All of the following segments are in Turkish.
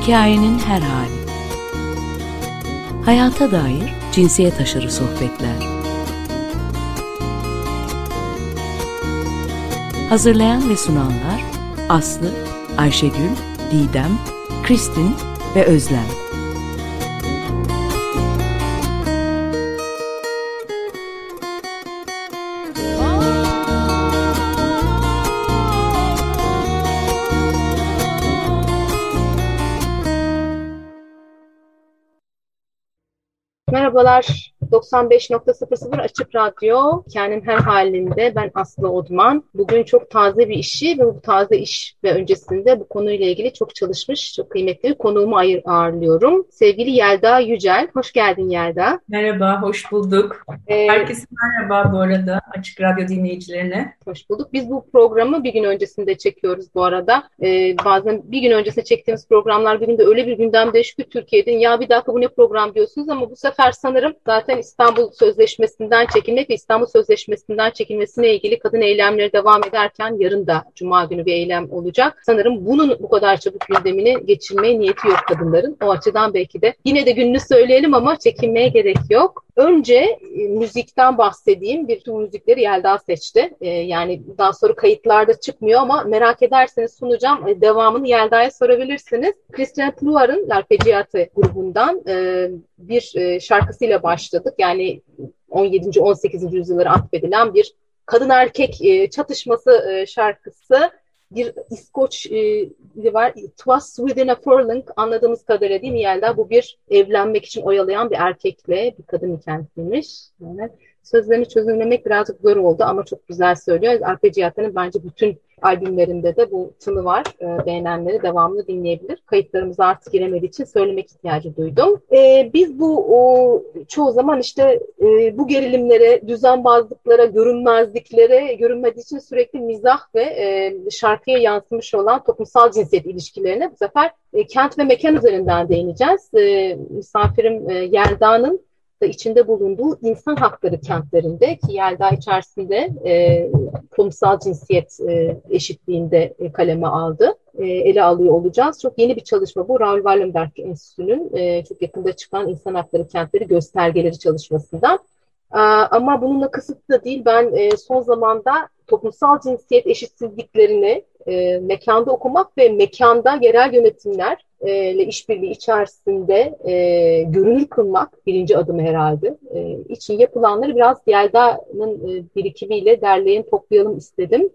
Hikayenin her hali. Hayata dair cinsiyet aşırı sohbetler. Hazırlayan ve sunanlar Aslı, Ayşegül, Didem, Kristin ve Özlem. Merhabalar, 95.00 Açık Radyo, kendim her halinde ben Aslı Odman. Bugün çok taze bir işi ve bu taze iş ve öncesinde bu konuyla ilgili çok çalışmış, çok kıymetli bir konuğumu ağırlıyorum. Sevgili Yelda Yücel, hoş geldin Yelda. Merhaba, hoş bulduk. Ee, Herkese merhaba bu arada Açık Radyo dinleyicilerine. Hoş bulduk. Biz bu programı bir gün öncesinde çekiyoruz bu arada. Ee, bazen bir gün öncesinde çektiğimiz programlar bir günde öyle bir gündem değişiyor ki Türkiye'de ya bir dakika bu ne program diyorsunuz ama bu sefer sanırım zaten İstanbul Sözleşmesi'nden çekilmek ve İstanbul Sözleşmesi'nden çekilmesine ilgili kadın eylemleri devam ederken yarın da Cuma günü bir eylem olacak. Sanırım bunun bu kadar çabuk gündemini geçirmeye niyeti yok kadınların. O açıdan belki de yine de gününü söyleyelim ama çekinmeye gerek yok. Önce e, müzikten bahsedeyim. Bir tüm müzikleri Yelda seçti. E, yani daha sonra kayıtlarda çıkmıyor ama merak ederseniz sunacağım. E, devamını Yelda'ya sorabilirsiniz. Christian Pluar'ın L'Arpeggiata grubundan e, bir e, şarkısıyla başladık. Yani 17. 18. yüzyıllara atfedilen bir kadın erkek e, çatışması e, şarkısı bir İskoç e, var. It was within a furlong anladığımız kadarıyla değil mi Yelda? Bu bir evlenmek için oyalayan bir erkekle bir kadın hikayesiymiş. Yani sözlerini çözümlemek birazcık zor oldu ama çok güzel söylüyor. Arpeggiato'nun bence bütün albümlerinde de bu tını var. E, beğenenleri devamlı dinleyebilir. Kayıtlarımıza artık giremediği için söylemek ihtiyacı duydum. E, biz bu o, çoğu zaman işte e, bu gerilimlere, düzenbazlıklara, görünmezliklere, görünmediği için sürekli mizah ve e, şarkıya yansımış olan toplumsal cinsiyet ilişkilerine bu sefer e, kent ve mekan üzerinden değineceğiz. E, misafirim e, Yelda'nın da içinde bulunduğu insan hakları kentlerinde ki Yelda içerisinde e, kurumsal cinsiyet e, eşitliğinde e, kaleme aldı. E, ele alıyor olacağız. Çok yeni bir çalışma bu. Raul Wallenberg Enstitüsü'nün e, çok yakında çıkan insan hakları kentleri göstergeleri çalışmasından. E, ama bununla kısıtlı da değil. Ben e, son zamanda toplumsal cinsiyet eşitsizliklerini e, mekanda okumak ve mekanda yerel yönetimler ile işbirliği içerisinde e, görünür kılmak birinci adım herhalde. E, için yapılanları biraz Yelda'nın e, birikimiyle derleyin toplayalım istedim.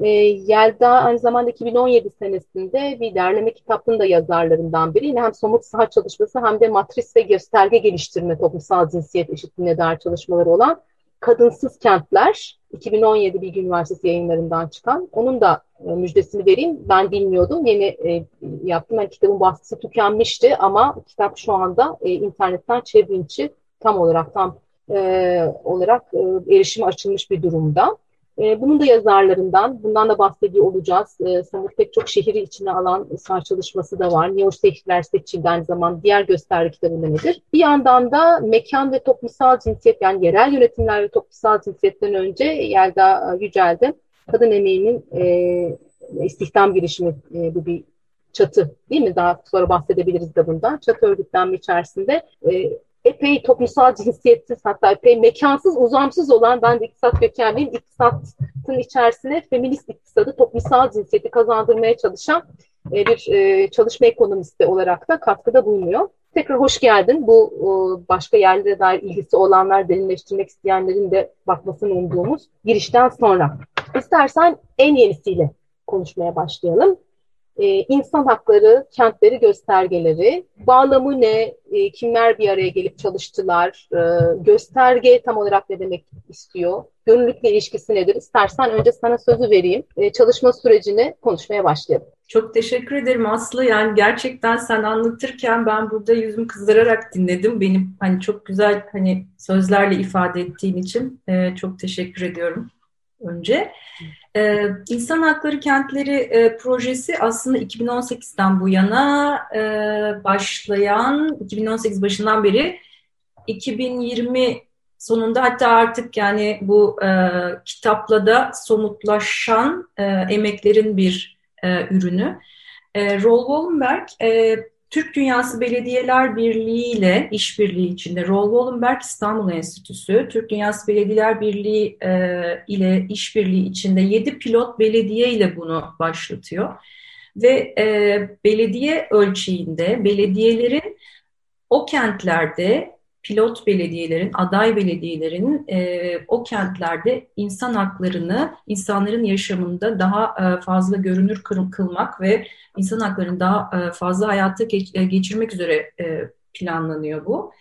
E, Yelda aynı zamanda 2017 senesinde bir derleme kitabının da yazarlarından biri. Yine hem somut saha çalışması hem de matris ve gösterge geliştirme toplumsal cinsiyet eşitliğine dair çalışmaları olan Kadınsız Kentler 2017 Bilgi Üniversitesi yayınlarından çıkan. Onun da e, müjdesini vereyim. Ben bilmiyordum. Yeni e, yaptım. Yani kitabın baskısı tükenmişti ama kitap şu anda e, internetten çevrimçi tam olarak tam e, olarak e, erişime açılmış bir durumda. E, bunun da yazarlarından, bundan da bahsediyor olacağız. E, sanırım pek çok şehri içine alan sağ çalışması da var. New York Şehirler Seçildi aynı zaman diğer gösterge kitabında nedir? Bir yandan da mekan ve toplumsal cinsiyet yani yerel yönetimler ve toplumsal cinsiyetten önce Yelda Yücel'de kadın emeğinin e, istihdam girişimi e, bu bir çatı değil mi? Daha sonra bahsedebiliriz de bundan. Çatı örgütlenme içerisinde e, epey toplumsal cinsiyetsiz hatta epey mekansız, uzamsız olan ben de iktisat kökenliyim. İktisatın içerisine feminist iktisadı, toplumsal cinsiyeti kazandırmaya çalışan e, bir e, çalışma ekonomisti olarak da katkıda bulunuyor. Tekrar hoş geldin. Bu e, başka yerlere dair ilgisi olanlar, derinleştirmek isteyenlerin de bakmasını umduğumuz girişten sonra. İstersen en yenisiyle konuşmaya başlayalım e, insan hakları, kentleri göstergeleri, bağlamı ne, e, kimler bir araya gelip çalıştılar, e, gösterge tam olarak ne demek istiyor, gönüllülükle ilişkisi nedir? İstersen önce sana sözü vereyim, e, çalışma sürecini konuşmaya başlayalım. Çok teşekkür ederim Aslı. Yani gerçekten sen anlatırken ben burada yüzümü kızdırarak dinledim. Benim hani çok güzel hani sözlerle ifade ettiğin için e, çok teşekkür ediyorum önce. Ee, İnsan Hakları Kentleri e, projesi aslında 2018'den bu yana e, başlayan, 2018 başından beri 2020 sonunda hatta artık yani bu e, kitapla da somutlaşan e, emeklerin bir e, ürünü. E, Roll Wallenberg e, Türk Dünyası Belediyeler Birliği ile işbirliği içinde Roll İstanbul Enstitüsü, Türk Dünyası Belediyeler Birliği e, ile işbirliği içinde 7 pilot belediye ile bunu başlatıyor. Ve e, belediye ölçeğinde belediyelerin o kentlerde pilot belediyelerin, aday belediyelerin e, o kentlerde insan haklarını, insanların yaşamında daha e, fazla görünür kılmak ve insan haklarını daha e, fazla hayata geç, e, geçirmek üzere e, planlanıyor bu.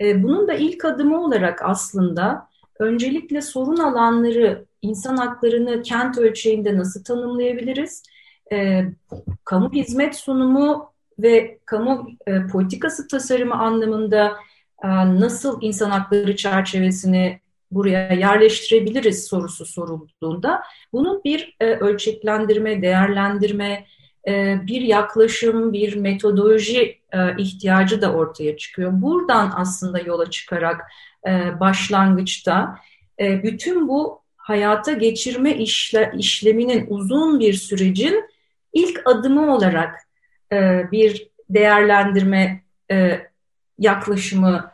E, bunun da ilk adımı olarak aslında öncelikle sorun alanları, insan haklarını kent ölçeğinde nasıl tanımlayabiliriz? E, kamu hizmet sunumu ve kamu e, politikası tasarımı anlamında nasıl insan hakları çerçevesini buraya yerleştirebiliriz sorusu sorulduğunda bunun bir e, ölçeklendirme, değerlendirme, e, bir yaklaşım, bir metodoloji ihtiyacı da ortaya çıkıyor. Buradan aslında yola çıkarak başlangıçta bütün bu hayata geçirme işle, işleminin uzun bir sürecin ilk adımı olarak bir değerlendirme yaklaşımı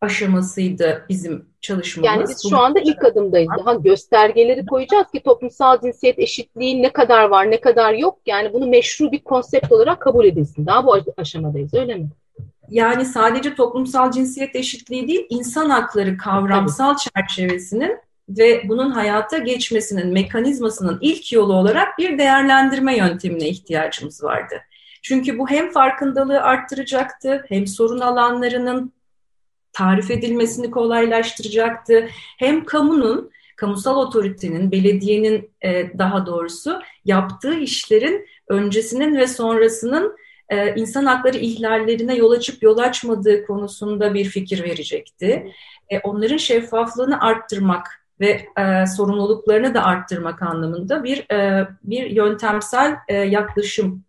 aşamasıydı bizim çalışmamız. Yani biz şu anda ilk adımdayız. Daha göstergeleri koyacağız ki toplumsal cinsiyet eşitliği ne kadar var, ne kadar yok. Yani bunu meşru bir konsept olarak kabul edilsin. Daha bu aşamadayız öyle mi? Yani sadece toplumsal cinsiyet eşitliği değil, insan hakları kavramsal Tabii. çerçevesinin ve bunun hayata geçmesinin mekanizmasının ilk yolu olarak bir değerlendirme yöntemine ihtiyacımız vardı. Çünkü bu hem farkındalığı arttıracaktı, hem sorun alanlarının tarif edilmesini kolaylaştıracaktı. Hem kamunun, kamusal otoritenin, belediyenin e, daha doğrusu yaptığı işlerin öncesinin ve sonrasının e, insan hakları ihlallerine yol açıp yol açmadığı konusunda bir fikir verecekti. E, onların şeffaflığını arttırmak ve e, sorumluluklarını da arttırmak anlamında bir e, bir yöntemsel e, yaklaşım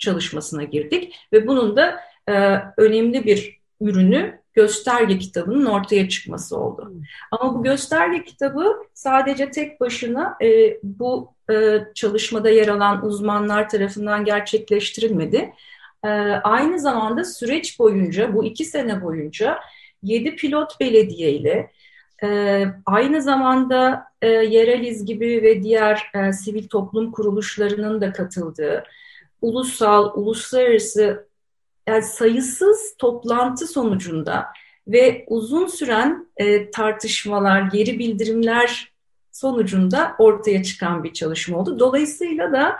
çalışmasına girdik ve bunun da e, önemli bir ürünü gösterge kitabının ortaya çıkması oldu. Ama bu gösterge kitabı sadece tek başına e, bu e, çalışmada yer alan uzmanlar tarafından gerçekleştirilmedi. E, aynı zamanda süreç boyunca, bu iki sene boyunca yedi pilot belediye ile e, aynı zamanda e, Yereliz gibi ve diğer e, sivil toplum kuruluşlarının da katıldığı, ulusal, uluslararası yani sayısız toplantı sonucunda ve uzun süren e, tartışmalar, geri bildirimler sonucunda ortaya çıkan bir çalışma oldu. Dolayısıyla da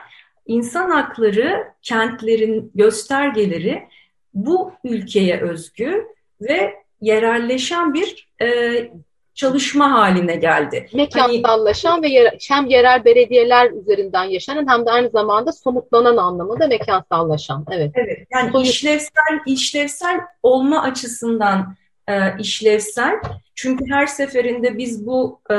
insan hakları, kentlerin göstergeleri bu ülkeye özgü ve yerelleşen bir e, çalışma haline geldi. Mekansallaşan hani, ve yer, hem yerel belediyeler üzerinden yaşanan hem de aynı zamanda somutlanan anlamında mekansallaşan. Evet. Evet. Yani Soyut. işlevsel işlevsel olma açısından e, işlevsel. Çünkü her seferinde biz bu e,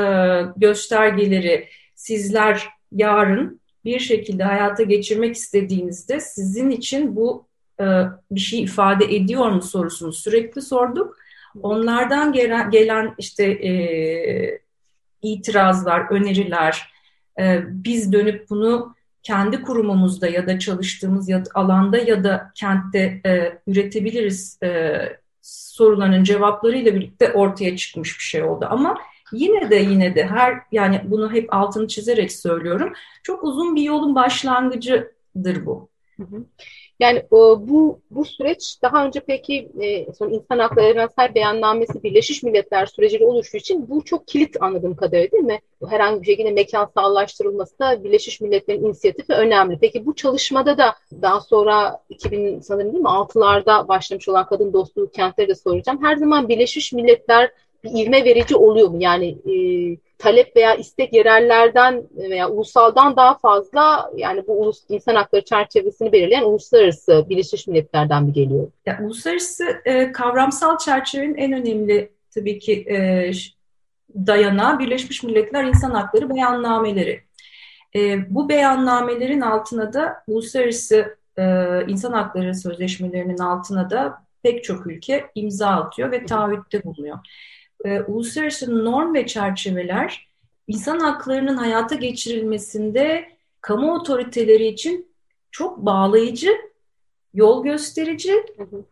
göstergeleri sizler yarın bir şekilde hayata geçirmek istediğinizde sizin için bu e, bir şey ifade ediyor mu sorusunu sürekli sorduk Onlardan gelen, gelen işte e, itirazlar, öneriler, e, biz dönüp bunu kendi kurumumuzda ya da çalıştığımız ya, alanda ya da kentte e, üretebiliriz e, soruların cevaplarıyla birlikte ortaya çıkmış bir şey oldu. Ama yine de yine de her yani bunu hep altını çizerek söylüyorum. Çok uzun bir yolun başlangıcıdır bu. Hı hı. Yani e, bu bu süreç daha önce peki e, son insan hakları evrensel beyannamesi Birleşmiş Milletler süreciyle oluştuğu için bu çok kilit anladığım kadarıyla değil mi? Herhangi bir şekilde mekansallaştırılması da Birleşmiş Milletler'in inisiyatifi önemli. Peki bu çalışmada da daha sonra 2000 sanırım değil mi 6'larda başlamış olan kadın dostluğu kentleri de soracağım. Her zaman Birleşmiş Milletler bir ivme verici oluyor mu? Yani e, talep veya istek yerellerden veya ulusaldan daha fazla yani bu ulus insan hakları çerçevesini belirleyen uluslararası Birleşmiş Milletler'den mi geliyor? Ya, uluslararası e, kavramsal çerçevenin en önemli tabii ki e, dayanağı Birleşmiş Milletler İnsan Hakları Beyannameleri. E, bu beyannamelerin altına da uluslararası e, insan hakları sözleşmelerinin altına da pek çok ülke imza atıyor ve taahhütte bulunuyor e, uluslararası norm ve çerçeveler insan haklarının hayata geçirilmesinde kamu otoriteleri için çok bağlayıcı yol gösterici,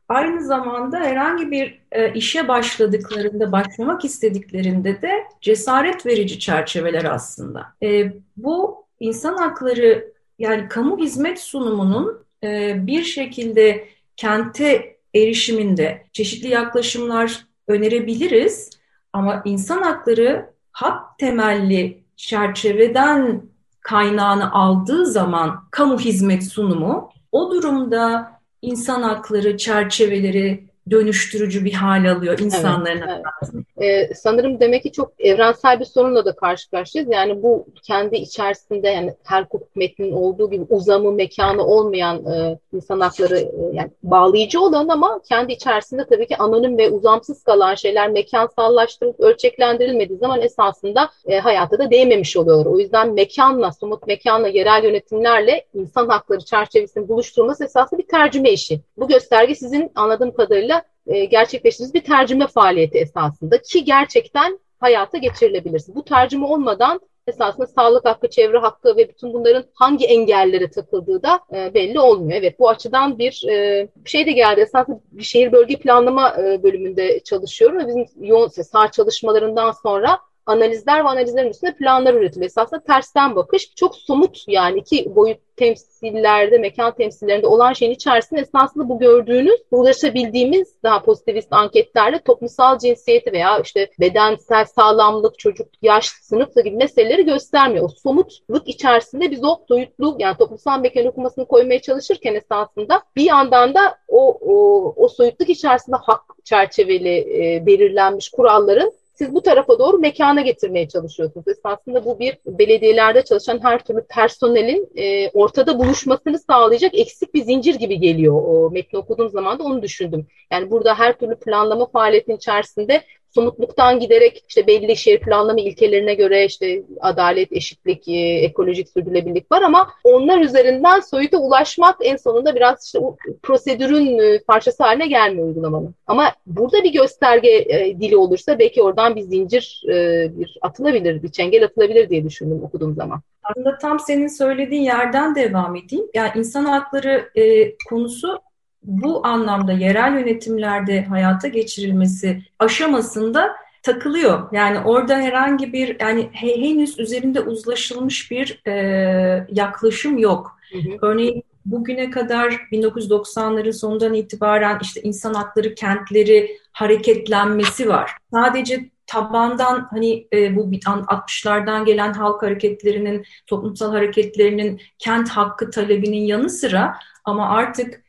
aynı zamanda herhangi bir e, işe başladıklarında, başlamak istediklerinde de cesaret verici çerçeveler aslında. E, bu insan hakları yani kamu hizmet sunumunun e, bir şekilde kente erişiminde çeşitli yaklaşımlar önerebiliriz ama insan hakları hak temelli çerçeveden kaynağını aldığı zaman kamu hizmet sunumu o durumda insan hakları çerçeveleri dönüştürücü bir hal alıyor insanların evet, evet. Ee, sanırım demek ki çok evrensel bir sorunla da karşı karşıyayız. Yani bu kendi içerisinde yani her hukuk metninin olduğu gibi uzamı, mekanı olmayan e, insan hakları e, yani bağlayıcı olan ama kendi içerisinde tabii ki anonim ve uzamsız kalan şeyler mekansallaştırılıp ölçeklendirilmediği zaman esasında e, hayata da değmemiş oluyor. O yüzden mekanla, somut mekanla, yerel yönetimlerle insan hakları çerçevesini buluşturması esasında bir tercüme işi. Bu gösterge sizin anladığım kadarıyla e, gerçekleştirdiğiniz bir tercüme faaliyeti esasında ki gerçekten hayata geçirilebilir. Bu tercüme olmadan esasında sağlık hakkı, çevre hakkı ve bütün bunların hangi engellere takıldığı da e, belli olmuyor. Evet bu açıdan bir e, şey de geldi. Esasında bir şehir bölge planlama e, bölümünde çalışıyorum. Bizim yoğun sağ çalışmalarından sonra analizler ve analizlerin üstünde planlar üretiliyor. Esasında tersten bakış çok somut yani iki boyut temsillerde, mekan temsillerinde olan şeyin içerisinde esasında bu gördüğünüz, ulaşabildiğimiz daha pozitivist anketlerle toplumsal cinsiyeti veya işte bedensel sağlamlık, çocuk, yaş, sınıfla gibi meseleleri göstermiyor. O somutluk içerisinde biz o doyutlu yani toplumsal mekan okumasını koymaya çalışırken esasında bir yandan da o, o, o soyutluk içerisinde hak çerçeveli e, belirlenmiş kuralların siz bu tarafa doğru mekana getirmeye çalışıyorsunuz. Esasında bu bir belediyelerde çalışan her türlü personelin e, ortada buluşmasını sağlayacak eksik bir zincir gibi geliyor. O metni okuduğum zaman da onu düşündüm. Yani burada her türlü planlama faaliyetinin içerisinde somutluktan giderek işte belli şehir planlama ilkelerine göre işte adalet, eşitlik, e, ekolojik sürdürülebilirlik var ama onlar üzerinden soyuta ulaşmak en sonunda biraz işte o prosedürün e, parçası haline gelmiyor uygulamanın. Ama burada bir gösterge e, dili olursa belki oradan bir zincir bir atılabilir, bir çengel atılabilir diye düşündüm okuduğum zaman. Aslında tam senin söylediğin yerden devam edeyim. Yani insan hakları e, konusu bu anlamda yerel yönetimlerde hayata geçirilmesi aşamasında takılıyor. Yani orada herhangi bir yani henüz üzerinde uzlaşılmış bir e, yaklaşım yok. Hı hı. Örneğin bugüne kadar 1990'ların sonundan itibaren işte insan hakları kentleri hareketlenmesi var. Sadece tabandan hani e, bu 60'lardan gelen halk hareketlerinin, toplumsal hareketlerinin kent hakkı talebinin yanı sıra ama artık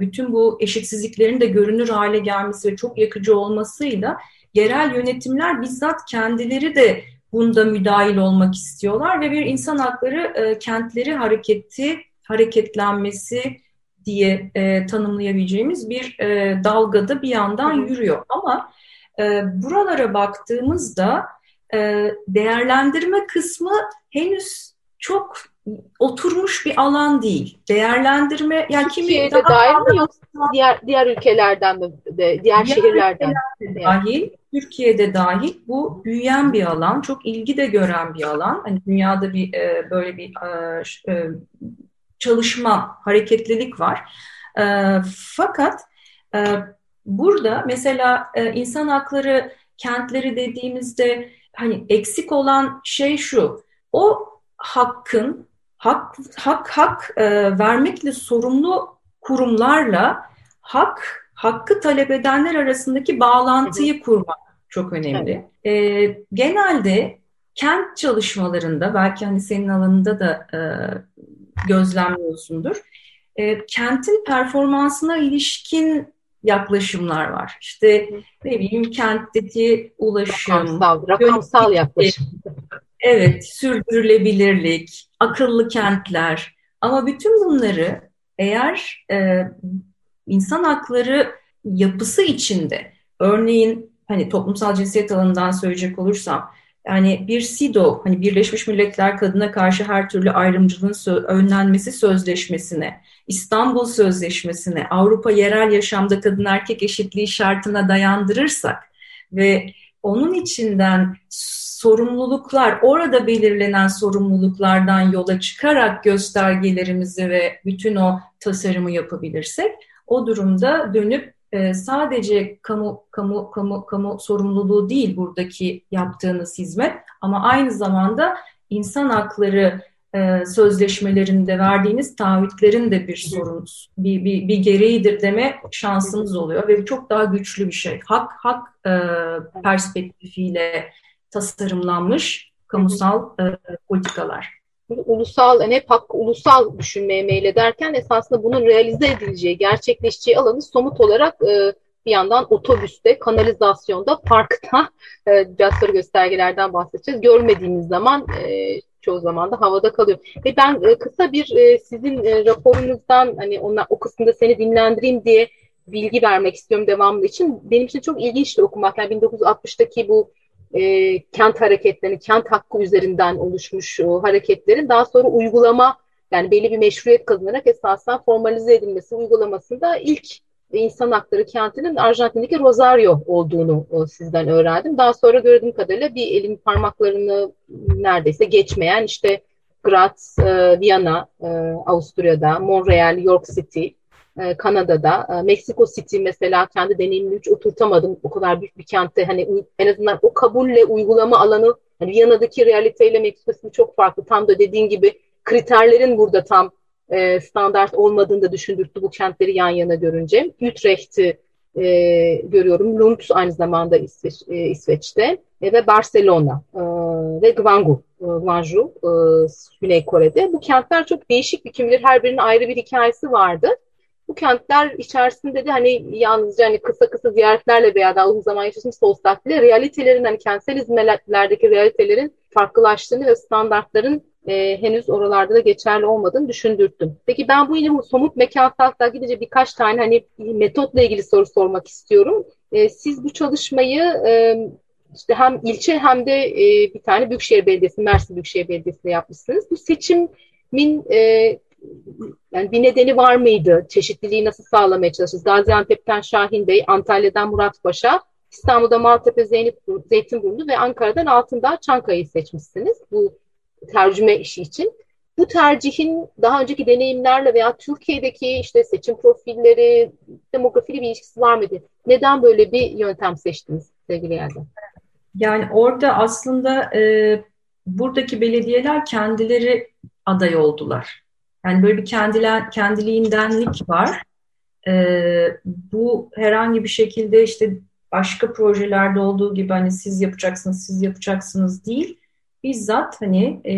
bütün bu eşitsizliklerin de görünür hale gelmesi ve çok yakıcı olmasıyla yerel yönetimler bizzat kendileri de bunda müdahil olmak istiyorlar ve bir insan hakları e, kentleri hareketi, hareketlenmesi diye e, tanımlayabileceğimiz bir e, dalgada bir yandan yürüyor. Ama e, buralara baktığımızda e, değerlendirme kısmı henüz çok oturmuş bir alan değil. Değerlendirme yani kimi daha dahil mi yoksa diğer diğer ülkelerden mi de, diğer, diğer şehirlerden dahil Türkiye'de dahil bu büyüyen bir alan, çok ilgi de gören bir alan. Hani dünyada bir e, böyle bir e, e, çalışma, hareketlilik var. E, fakat e, burada mesela e, insan hakları kentleri dediğimizde hani eksik olan şey şu. O hakkın hak hak hak e, vermekle sorumlu kurumlarla hak hakkı talep edenler arasındaki bağlantıyı kurmak çok önemli. Evet. E, genelde kent çalışmalarında belki hani senin alanında da e, gözlemliyorsundur. E, kentin performansına ilişkin yaklaşımlar var. İşte ne bileyim kentteki ulaşım, rakamsal, rakamsal yaklaşım. Evet, sürdürülebilirlik, akıllı kentler. Ama bütün bunları eğer e, insan hakları yapısı içinde, örneğin hani toplumsal cinsiyet alanından söyleyecek olursam, yani bir SIDO, hani Birleşmiş Milletler Kadına Karşı Her Türlü Ayrımcılığın sö önlenmesi sözleşmesine, İstanbul Sözleşmesi'ne, Avrupa Yerel Yaşamda Kadın Erkek Eşitliği şartına dayandırırsak ve onun içinden sorumluluklar, orada belirlenen sorumluluklardan yola çıkarak göstergelerimizi ve bütün o tasarımı yapabilirsek, o durumda dönüp e, sadece kamu kamu kamu kamu sorumluluğu değil buradaki yaptığınız hizmet ama aynı zamanda insan hakları e, sözleşmelerinde verdiğiniz taahhütlerin de bir sorun, bir, bir, bir gereğidir deme şansımız oluyor ve çok daha güçlü bir şey. Hak hak e, perspektifiyle tasarımlanmış kamusal e, politikalar. Ulusal, yani hep hakkı ulusal düşünmeye meylederken esasında bunun realize edileceği, gerçekleşeceği alanı somut olarak e, bir yandan otobüste, kanalizasyonda, parkta, e, biraz göstergelerden bahsedeceğiz. Görmediğimiz zaman e, çoğu zaman da havada kalıyor. Ve ben e, kısa bir e, sizin e, raporunuzdan hani onlar, o kısımda seni dinlendireyim diye bilgi vermek istiyorum devamlı için. Benim için çok ilginçti okumak. Yani 1960'taki bu e, kent hareketlerini, kent hakkı üzerinden oluşmuş o hareketlerin daha sonra uygulama yani belli bir meşruiyet kazanarak esasen formalize edilmesi uygulamasında ilk insan hakları kentinin Arjantin'deki Rosario olduğunu o, sizden öğrendim. Daha sonra gördüğüm kadarıyla bir elin parmaklarını neredeyse geçmeyen işte Graz, e, Viyana, e, Avusturya'da, Montreal, York City, e, Kanada'da, e, Mexico City mesela kendi deneyimimi hiç oturtamadım. O kadar büyük bir kentte hani en azından o kabulle uygulama alanı hani Viyana'daki realiteyle Mexico City çok farklı. Tam da dediğin gibi kriterlerin burada tam e, standart olmadığını da düşündürttü bu kentleri yan yana görünce. Utrecht'i e, görüyorum. Lund aynı zamanda İsveç, e, İsveç'te e, ve Barcelona e, ve Gwangu, e, Gwangju e, Güney Kore'de. Bu kentler çok değişik bir kim bilir her birinin ayrı bir hikayesi vardı. Bu kentler içerisinde de hani yalnızca hani kısa kısa ziyaretlerle veya daha uzun zaman yaşamış olsak bile realitelerin hani kentsel hizmetlerdeki realitelerin farklılaştığını ve standartların e, henüz oralarda da geçerli olmadığını düşündürttüm. Peki ben bu yine somut mekansallıkla gidince birkaç tane hani metotla ilgili soru sormak istiyorum. E, siz bu çalışmayı e, işte hem ilçe hem de e, bir tane Büyükşehir Belediyesi, Mersin Büyükşehir Belediyesi'nde yapmışsınız. Bu seçimin e, yani bir nedeni var mıydı? Çeşitliliği nasıl sağlamaya çalıştınız? Gaziantep'ten Şahin Bey, Antalya'dan Murat Paşa, İstanbul'da Maltepe, Zeynep, Zeytinburnu ve Ankara'dan Altındağ, Çankaya'yı seçmişsiniz. Bu tercüme işi için. Bu tercihin daha önceki deneyimlerle veya Türkiye'deki işte seçim profilleri, demografiyle bir ilişkisi var mıydı? Neden böyle bir yöntem seçtiniz sevgili Yerden? Yani orada aslında e, buradaki belediyeler kendileri aday oldular. Yani böyle bir kendiler, kendiliğindenlik var. E, bu herhangi bir şekilde işte başka projelerde olduğu gibi hani siz yapacaksınız, siz yapacaksınız değil bizzat hani e,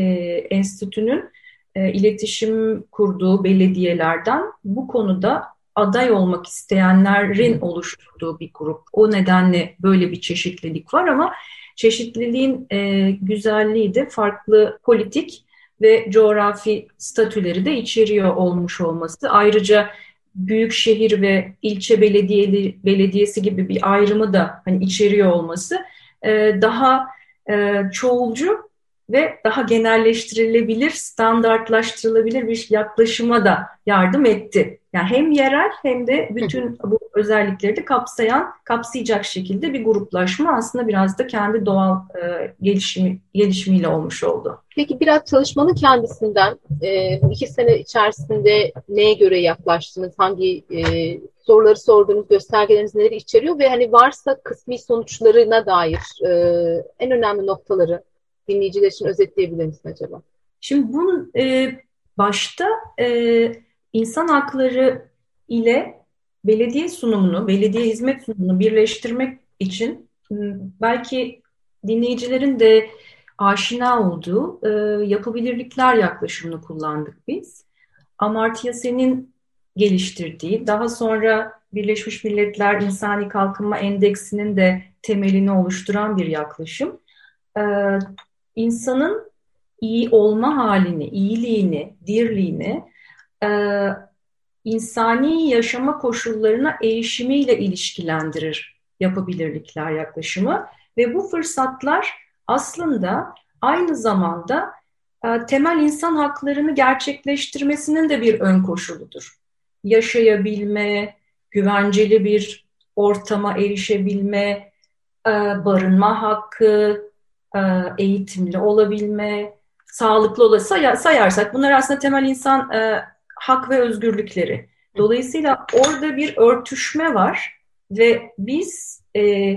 enstitünün e, iletişim kurduğu belediyelerden bu konuda aday olmak isteyenlerin oluşturduğu bir grup. O nedenle böyle bir çeşitlilik var ama çeşitliliğin e, güzelliği de farklı politik ve coğrafi statüleri de içeriyor olmuş olması. Ayrıca büyük şehir ve ilçe belediyeli, belediyesi gibi bir ayrımı da hani içeriyor olması e, daha e, çoğulcu ve daha genelleştirilebilir, standartlaştırılabilir bir yaklaşıma da yardım etti. Yani hem yerel hem de bütün bu özellikleri de kapsayan, kapsayacak şekilde bir gruplaşma aslında biraz da kendi doğal e, gelişimi, gelişimiyle olmuş oldu. Peki biraz çalışmanın kendisinden e, iki sene içerisinde neye göre yaklaştınız? Hangi e, soruları sorduğunuz göstergeleriniz neleri içeriyor ve hani varsa kısmi sonuçlarına dair e, en önemli noktaları dinleyiciler için özetleyebilir misin acaba? Şimdi bunun e, başta e, insan hakları ile belediye sunumunu, belediye hizmet sunumunu birleştirmek için belki dinleyicilerin de aşina olduğu e, yapabilirlikler yaklaşımını kullandık biz. Amartya Sen'in geliştirdiği, daha sonra Birleşmiş Milletler İnsani Kalkınma Endeksinin de temelini oluşturan bir yaklaşım. E, insanın iyi olma halini, iyiliğini, dirliğini e, insani yaşama koşullarına erişimiyle ilişkilendirir yapabilirlikler yaklaşımı ve bu fırsatlar aslında aynı zamanda e, temel insan haklarını gerçekleştirmesinin de bir ön koşuludur. Yaşayabilme, güvenceli bir ortama erişebilme, barınma hakkı, e, eğitimli olabilme, sağlıklı ola sayarsak bunlar aslında temel insan e, hak ve özgürlükleri. Dolayısıyla orada bir örtüşme var ve biz e,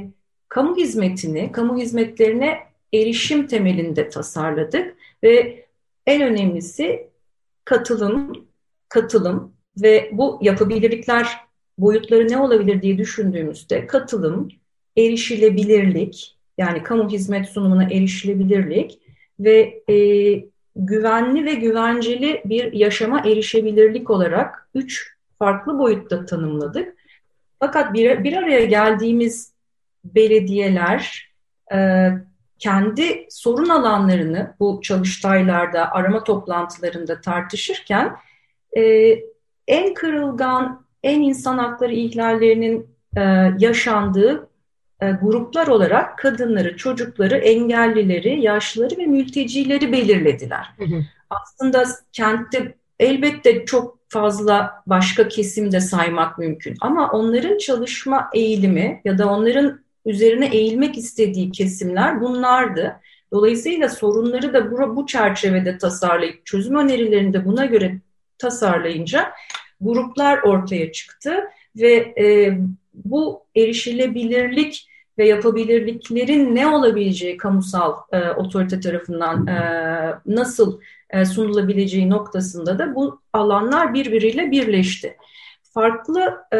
kamu hizmetini, kamu hizmetlerine erişim temelinde tasarladık ve en önemlisi katılım, katılım ve bu yapabilirlikler boyutları ne olabilir diye düşündüğümüzde katılım, erişilebilirlik, yani kamu hizmet sunumuna erişilebilirlik ve e, güvenli ve güvenceli bir yaşama erişebilirlik olarak üç farklı boyutta tanımladık. Fakat bir, bir araya geldiğimiz belediyeler e, kendi sorun alanlarını bu çalıştaylarda, arama toplantılarında tartışırken e, en kırılgan, en insan hakları ihlallerinin e, yaşandığı e, gruplar olarak kadınları, çocukları, engellileri, yaşlıları ve mültecileri belirlediler. Hı hı. Aslında kentte elbette çok fazla başka kesim de saymak mümkün ama onların çalışma eğilimi ya da onların üzerine eğilmek istediği kesimler bunlardı. Dolayısıyla sorunları da bu, bu çerçevede tasarlayıp çözüm önerilerini de buna göre tasarlayınca gruplar ortaya çıktı ve e, bu erişilebilirlik ve yapabilirliklerin ne olabileceği kamusal e, otorite tarafından e, nasıl e, sunulabileceği noktasında da bu alanlar birbiriyle birleşti. Farklı e,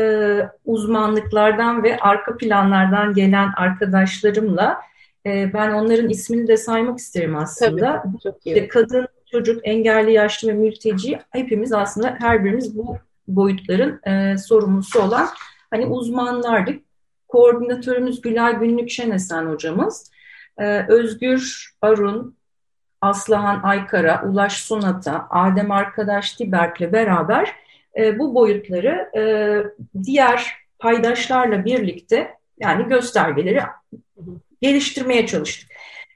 uzmanlıklardan ve arka planlardan gelen arkadaşlarımla e, ben onların ismini de saymak isterim aslında. Tabii, çok iyi. İşte kadın, çocuk, engelli, yaşlı ve mülteci hepimiz aslında her birimiz bu boyutların e, sorumlusu olan hani uzmanlardık. Koordinatörümüz Gülay Günlük Şenesen hocamız. E, Özgür Arun, Aslıhan Aykara, Ulaş Sunat'a, Adem Arkadaş Tiberk'le beraber e, bu boyutları e, diğer paydaşlarla birlikte yani göstergeleri geliştirmeye çalıştık.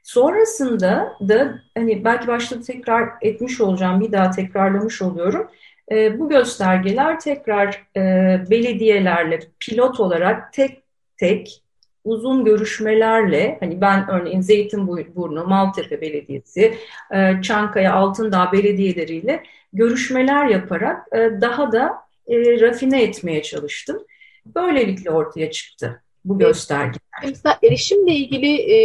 Sonrasında da hani belki başta tekrar etmiş olacağım, bir daha tekrarlamış oluyorum. E, bu göstergeler tekrar e, belediyelerle pilot olarak tek tek uzun görüşmelerle hani ben örneğin Zeytinburnu, Maltepe Belediyesi, e, Çankaya, Altındağ belediyeleriyle görüşmeler yaparak e, daha da e, rafine etmeye çalıştım. Böylelikle ortaya çıktı bu gösterge. Mesela erişimle ilgili e,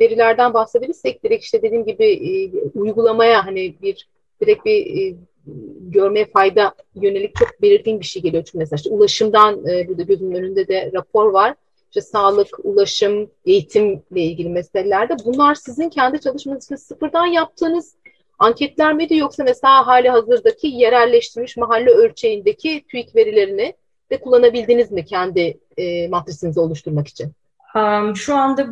verilerden bahsedebilirsek direkt işte dediğim gibi e, uygulamaya hani bir direkt bir e, görmeye fayda yönelik çok belirgin bir şey geliyor. Çünkü mesela işte ulaşımdan e, burada gözümün önünde de rapor var. İşte sağlık, ulaşım, eğitimle ilgili meselelerde. Bunlar sizin kendi çalışmanız için sıfırdan yaptığınız anketler miydi yoksa mesela hali hazırdaki yerelleştirilmiş mahalle ölçeğindeki TÜİK verilerini de kullanabildiniz mi kendi e, matrisinizi oluşturmak için? Um, şu anda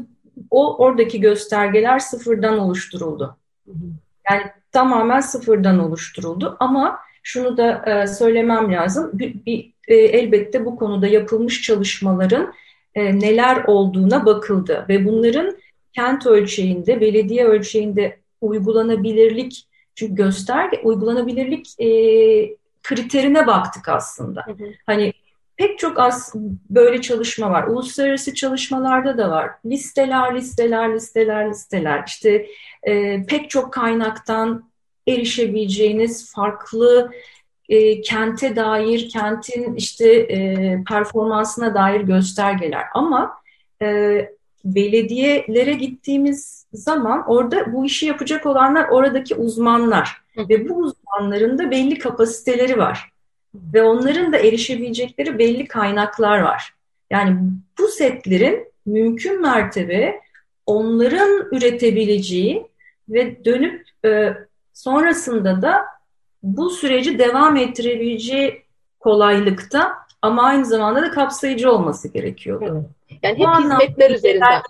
o oradaki göstergeler sıfırdan oluşturuldu. Hı hı. Yani tamamen sıfırdan oluşturuldu ama şunu da e, söylemem lazım. Bir, bir e, elbette bu konuda yapılmış çalışmaların e, neler olduğuna bakıldı ve bunların kent ölçeğinde, belediye ölçeğinde uygulanabilirlik çünkü gösterge uygulanabilirlik e, kriterine baktık aslında. Hı hı. Hani pek çok az böyle çalışma var. Uluslararası çalışmalarda da var. Listeler, listeler, listeler, listeler. İşte e, pek çok kaynaktan erişebileceğiniz farklı e, kente dair, kentin işte e, performansına dair göstergeler. Ama e, belediyelere gittiğimiz zaman orada bu işi yapacak olanlar oradaki uzmanlar. Ve bu uzmanların da belli kapasiteleri var. Ve onların da erişebilecekleri belli kaynaklar var. Yani bu setlerin mümkün mertebe onların üretebileceği ve dönüp e, sonrasında da bu süreci devam ettirebileceği kolaylıkta ama aynı zamanda da kapsayıcı olması gerekiyordu. Yani hep hizmetler üzerinden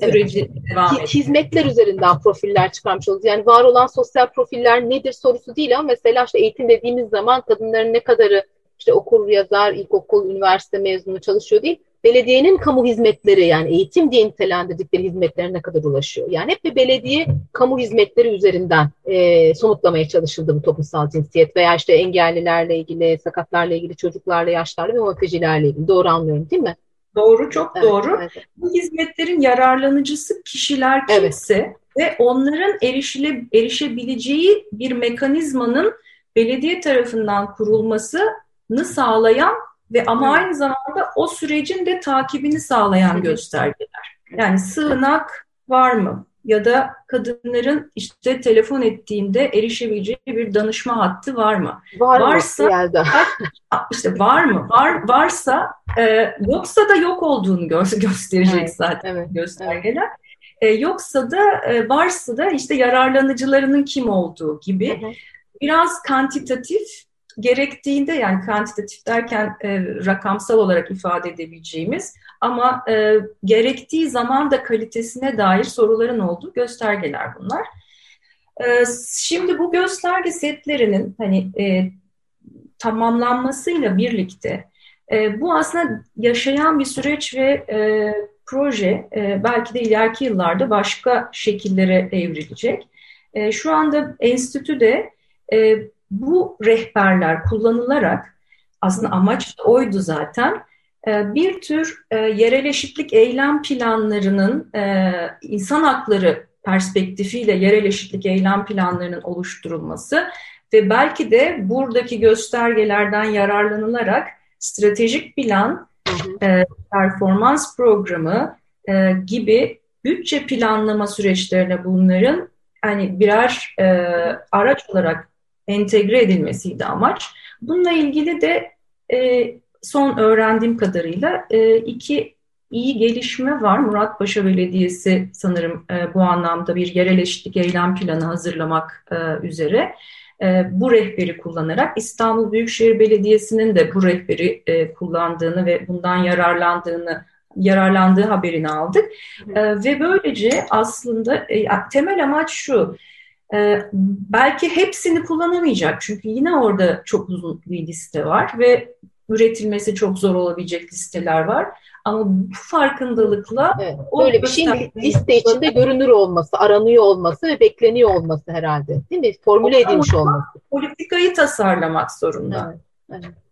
süreci devam hizmetler üzerinden profiller çıkarmış oluruz. Yani var olan sosyal profiller nedir sorusu değil ama mesela işte eğitim dediğimiz zaman kadınların ne kadarı işte okur yazar, ilkokul, üniversite mezunu çalışıyor değil belediyenin kamu hizmetleri yani eğitim diye nitelendirdikleri hizmetlerine ne kadar ulaşıyor? Yani hep bir belediye kamu hizmetleri üzerinden e, somutlamaya çalışıldı bu toplumsal cinsiyet veya işte engellilerle ilgili, sakatlarla ilgili, çocuklarla, yaşlarla ve mültecilerle ilgili. Doğru anlıyorum değil mi? Doğru, çok evet, doğru. Evet. Bu hizmetlerin yararlanıcısı kişiler kimse evet. ve onların erişile, erişebileceği bir mekanizmanın belediye tarafından kurulmasını sağlayan ve ama Hı. aynı zamanda o sürecin de takibini sağlayan göstergeler. Yani sığınak var mı? Ya da kadınların işte telefon ettiğinde erişebileceği bir danışma hattı var mı? Var varsa mı? işte var mı? Var varsa e, yoksa da yok olduğunu gö gösterecek evet, zaten evet, göstergeler. Evet. E, yoksa da e, varsa da işte yararlanıcılarının kim olduğu gibi hı hı. biraz kantitatif gerektiğinde yani kantitatif derken e, rakamsal olarak ifade edebileceğimiz ama e, gerektiği zaman da kalitesine dair soruların olduğu göstergeler bunlar. E, şimdi bu gösterge setlerinin hani e, tamamlanmasıyla birlikte e, bu aslında yaşayan bir süreç ve e, proje e, belki de ileriki yıllarda başka şekillere evrilecek. E, şu anda enstitüde e, bu rehberler kullanılarak aslında amaç oydu zaten. E, bir tür e, yerel eşitlik eylem planlarının e, insan hakları perspektifiyle yerel eşitlik eylem planlarının oluşturulması ve belki de buradaki göstergelerden yararlanılarak stratejik plan, performans programı gibi bütçe planlama süreçlerine bunların hani birer araç olarak entegre edilmesiydi amaç. Bununla ilgili de e, son öğrendiğim kadarıyla e, iki iyi gelişme var. Muratpaşa Belediyesi sanırım e, bu anlamda bir yerel eşitlik eylem planı hazırlamak e, üzere e, bu rehberi kullanarak İstanbul Büyükşehir Belediyesi'nin de bu rehberi e, kullandığını ve bundan yararlandığını yararlandığı haberini aldık. E, ve böylece aslında e, temel amaç şu, belki hepsini kullanamayacak çünkü yine orada çok uzun bir liste var ve üretilmesi çok zor olabilecek listeler var. Ama bu farkındalıkla evet, böyle bir şeyin liste içinde görünür olması, aranıyor olması ve bekleniyor olması herhalde. Değil mi? Formüle edilmiş olması. Politikayı tasarlamak zorunda. Evet.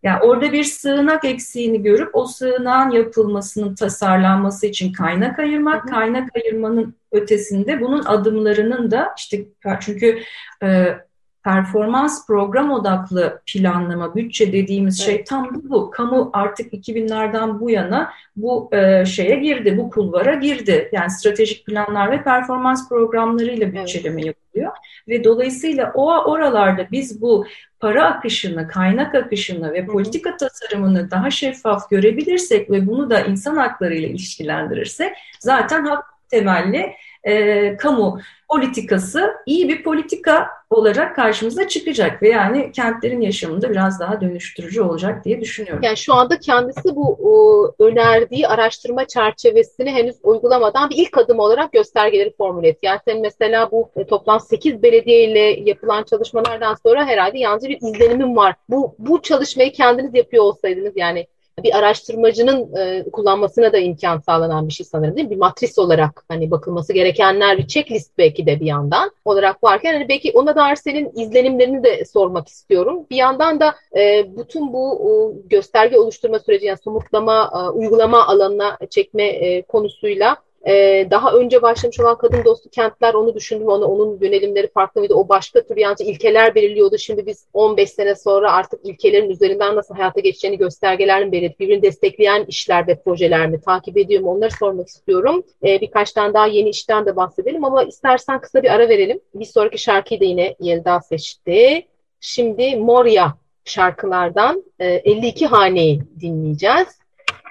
Yani orada bir sığınak eksiğini görüp o sığınağın yapılmasının tasarlanması için kaynak ayırmak, hı hı. kaynak ayırmanın ötesinde bunun adımlarının da işte çünkü e, performans program odaklı planlama, bütçe dediğimiz şey evet. şey tam bu, bu. Kamu artık 2000'lerden bu yana bu e, şeye girdi, bu kulvara girdi. Yani stratejik planlar ve performans programlarıyla bütçeleme evet. yapılıyor. Ve dolayısıyla o oralarda biz bu para akışını, kaynak akışını ve politika tasarımını daha şeffaf görebilirsek ve bunu da insan hakları ile ilişkilendirirsek zaten hak temelli e, kamu politikası iyi bir politika olarak karşımıza çıkacak ve yani kentlerin yaşamında biraz daha dönüştürücü olacak diye düşünüyorum. Yani şu anda kendisi bu o, önerdiği araştırma çerçevesini henüz uygulamadan bir ilk adım olarak göstergeleri formüle etti. Yani senin mesela bu e, toplam 8 belediye ile yapılan çalışmalardan sonra herhalde yalnızca bir izlenimim var. Bu, bu çalışmayı kendiniz yapıyor olsaydınız yani bir araştırmacının e, kullanmasına da imkan sağlanan bir şey sanırım değil mi? Bir matris olarak hani bakılması gerekenler bir checklist belki de bir yandan olarak varken hani belki ona dair senin izlenimlerini de sormak istiyorum. Bir yandan da e, bütün bu e, gösterge oluşturma süreci yani somutlama, e, uygulama alanına çekme e, konusuyla ee, daha önce başlamış olan kadın dostu kentler onu düşündüm. Onu, onun yönelimleri farklı mıydı? O başka tür yancı ilkeler belirliyordu. Şimdi biz 15 sene sonra artık ilkelerin üzerinden nasıl hayata geçeceğini göstergeler belirleyip birbirini destekleyen işler ve projeler mi takip ediyor mu? Onları sormak istiyorum. Ee, birkaç tane daha yeni işten de bahsedelim ama istersen kısa bir ara verelim. Bir sonraki şarkıyı da yine Yelda seçti. Şimdi Moria şarkılardan e, 52 haneyi dinleyeceğiz.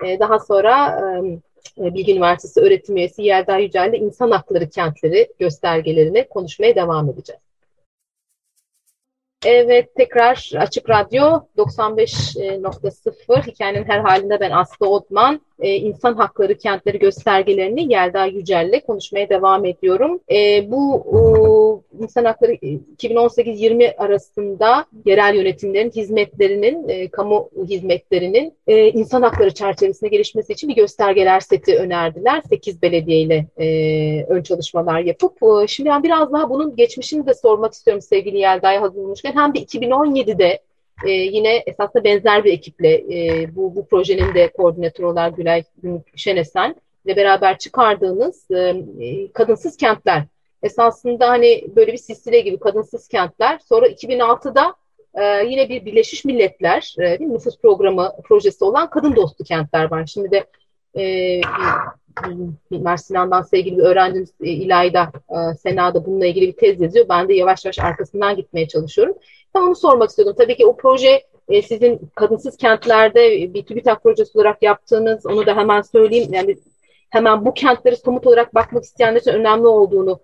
E, daha sonra e, e, Bilgi Üniversitesi öğretim üyesi Yelda Yücel'de insan hakları kentleri göstergelerine konuşmaya devam edeceğiz. Evet tekrar Açık Radyo 95.0 hikayenin her halinde ben Aslı Odman e, insan hakları kentleri göstergelerini Yelda Yücel'le konuşmaya devam ediyorum. E, bu e, insan hakları 2018-20 arasında yerel yönetimlerin hizmetlerinin, e, kamu hizmetlerinin e, insan hakları çerçevesinde gelişmesi için bir göstergeler seti önerdiler. 8 belediye ile e, ön çalışmalar yapıp. E, şimdi ben biraz daha bunun geçmişini de sormak istiyorum sevgili Yelda'ya hazırlamışken. Hem de 2017'de e, yine esasında benzer bir ekiple e, bu, bu projenin de koordinatörü olarak Gülay Şenesen ile beraber çıkardığınız e, kadınsız kentler. Esasında hani böyle bir silsile gibi kadınsız kentler. Sonra 2006'da e, yine bir Birleşmiş Milletler e, nüfus programı projesi olan kadın dostu kentler var. Şimdi de e, Mimar sevgili bir öğrencimiz e, İlayda e, Sena'da bununla ilgili bir tez yazıyor. Ben de yavaş yavaş arkasından gitmeye çalışıyorum. Ben onu sormak istiyordum. Tabii ki o proje e, sizin kadınsız kentlerde bir TÜBİTAK projesi olarak yaptığınız, onu da hemen söyleyeyim. Yani hemen bu kentleri somut olarak bakmak isteyenler için önemli olduğunu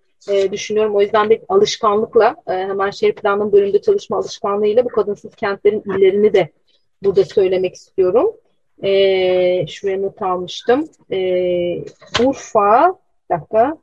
düşünüyorum. O yüzden bir alışkanlıkla hemen şehir planlama bölümünde çalışma alışkanlığıyla bu kadınsız kentlerin illerini de burada söylemek istiyorum. E, şuraya not almıştım. E, Urfa, bir dakika,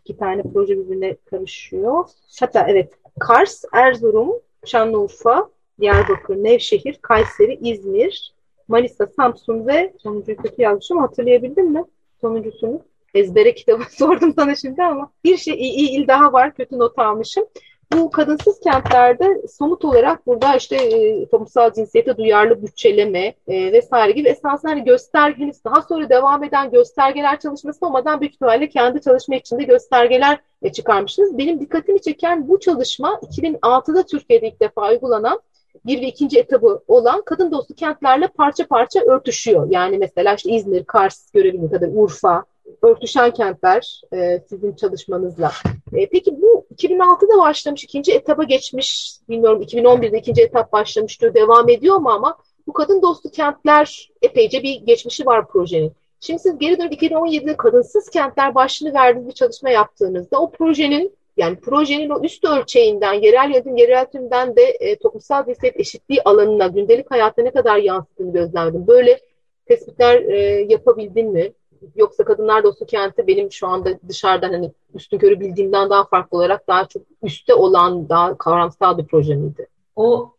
iki tane proje birbirine karışıyor. Hatta evet, Kars, Erzurum, Şanlıurfa, Diyarbakır, Nevşehir, Kayseri, İzmir, Manisa, Samsun ve sonuncuyu kötü yazmışım. Hatırlayabildin mi? Sonuncusunu. Ezbere kitabı sordum sana şimdi ama bir şey iyi il daha var. Kötü not almışım bu kadınsız kentlerde somut olarak burada işte e, cinsiyete duyarlı bütçeleme e, vesaire gibi esasında hani göstergeniz daha sonra devam eden göstergeler çalışması olmadan büyük ihtimalle kendi çalışma içinde göstergeler e, çıkarmışsınız. Benim dikkatimi çeken bu çalışma 2006'da Türkiye'de ilk defa uygulanan bir ve ikinci etabı olan kadın dostu kentlerle parça parça örtüşüyor. Yani mesela işte İzmir, Kars görebildiğim kadar Urfa, örtüşen kentler e, sizin çalışmanızla. E, peki bu 2006'da başlamış, ikinci etapa geçmiş, bilmiyorum 2011'de ikinci etap başlamıştır, devam ediyor mu ama bu kadın dostu kentler epeyce bir geçmişi var projenin. Şimdi siz geri dönüp 2017'de kadınsız kentler başlığını verdiğiniz bir çalışma yaptığınızda o projenin yani projenin o üst ölçeğinden, yerel yönetim, yerel tümden de e, toplumsal cinsiyet eşitliği alanına, gündelik hayatta ne kadar yansıttığını gözlemledim. Böyle tespitler e, yapabildin mi? Yoksa kadınlar dostu kenti benim şu anda dışarıdan hani üstün körü bildiğimden daha farklı olarak daha çok üstte olan daha kavramsal bir proje miydi? O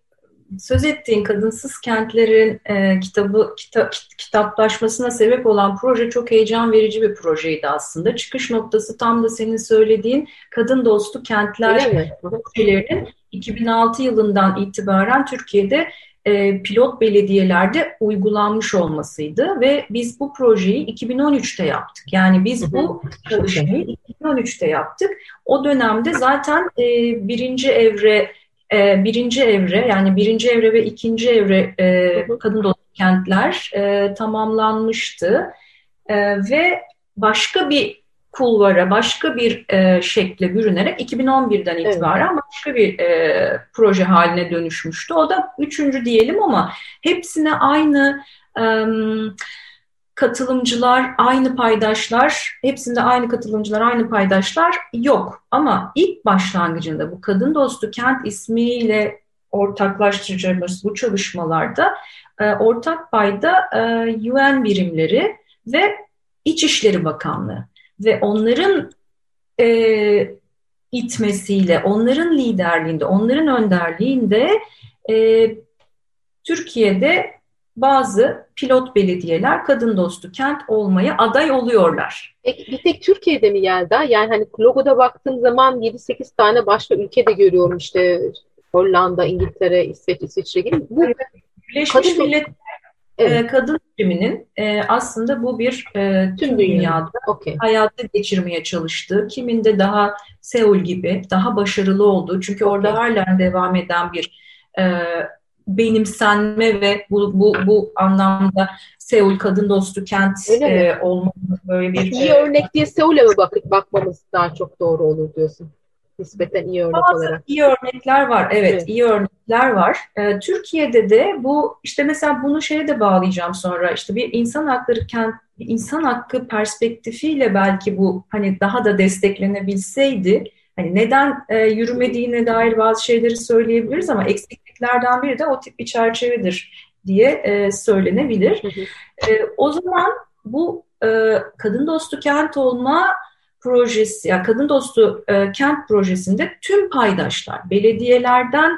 söz ettiğin kadınsız kentlerin e, kitabı kitap, kitaplaşmasına sebep olan proje çok heyecan verici bir projeydi aslında. Çıkış noktası tam da senin söylediğin kadın dostu kentler projelerinin 2006 yılından itibaren Türkiye'de e, pilot belediyelerde uygulanmış olmasıydı ve biz bu projeyi 2013'te yaptık. Yani biz bu çalışmayı 2013'te yaptık. O dönemde zaten e, birinci evre e, birinci evre yani birinci evre ve ikinci evre e, kadın dostu kentler e, tamamlanmıştı e, ve başka bir kulvara başka bir e, şekle bürünerek 2011'den itibaren evet. başka bir e, proje haline dönüşmüştü. O da üçüncü diyelim ama hepsine aynı e, katılımcılar, aynı paydaşlar, hepsinde aynı katılımcılar, aynı paydaşlar yok. Ama ilk başlangıcında bu kadın dostu kent ismiyle ortaklaştıracağımız bu çalışmalarda e, ortak payda e, UN birimleri ve İçişleri Bakanlığı ve onların e, itmesiyle, onların liderliğinde, onların önderliğinde e, Türkiye'de bazı pilot belediyeler kadın dostu kent olmaya aday oluyorlar. Peki bir tek Türkiye'de mi Yelda? Yani hani logoda baktığım zaman 7-8 tane başka ülkede görüyorum işte Hollanda, İngiltere, İsveç, İsviçre gibi. Bu Birleşmiş kadın... Milletler Evet. kadın biliminin e, aslında bu bir e, tüm dünyada okay. hayatı geçirmeye çalıştığı, kiminde daha Seul gibi daha başarılı olduğu, çünkü okay. orada hala devam eden bir e, benimsenme ve bu, bu, bu anlamda Seul kadın dostu kent e, olma böyle bir... İyi örnek diye Seul'e mi bak bakmamız daha çok doğru olur diyorsun? Nispeten iyi örnek Bazı olarak. iyi örnekler var. Evet, evet. iyi örnekler var. Ee, Türkiye'de de bu işte mesela bunu şeye de bağlayacağım sonra. İşte bir insan hakları kent insan hakkı perspektifiyle belki bu hani daha da desteklenebilseydi hani neden e, yürümediğine dair bazı şeyleri söyleyebiliriz ama eksikliklerden biri de o tip bir çerçevedir diye e, söylenebilir. E, o zaman bu e, kadın dostu kent olma projesi, yani kadın dostu e, kent projesinde tüm paydaşlar, belediyelerden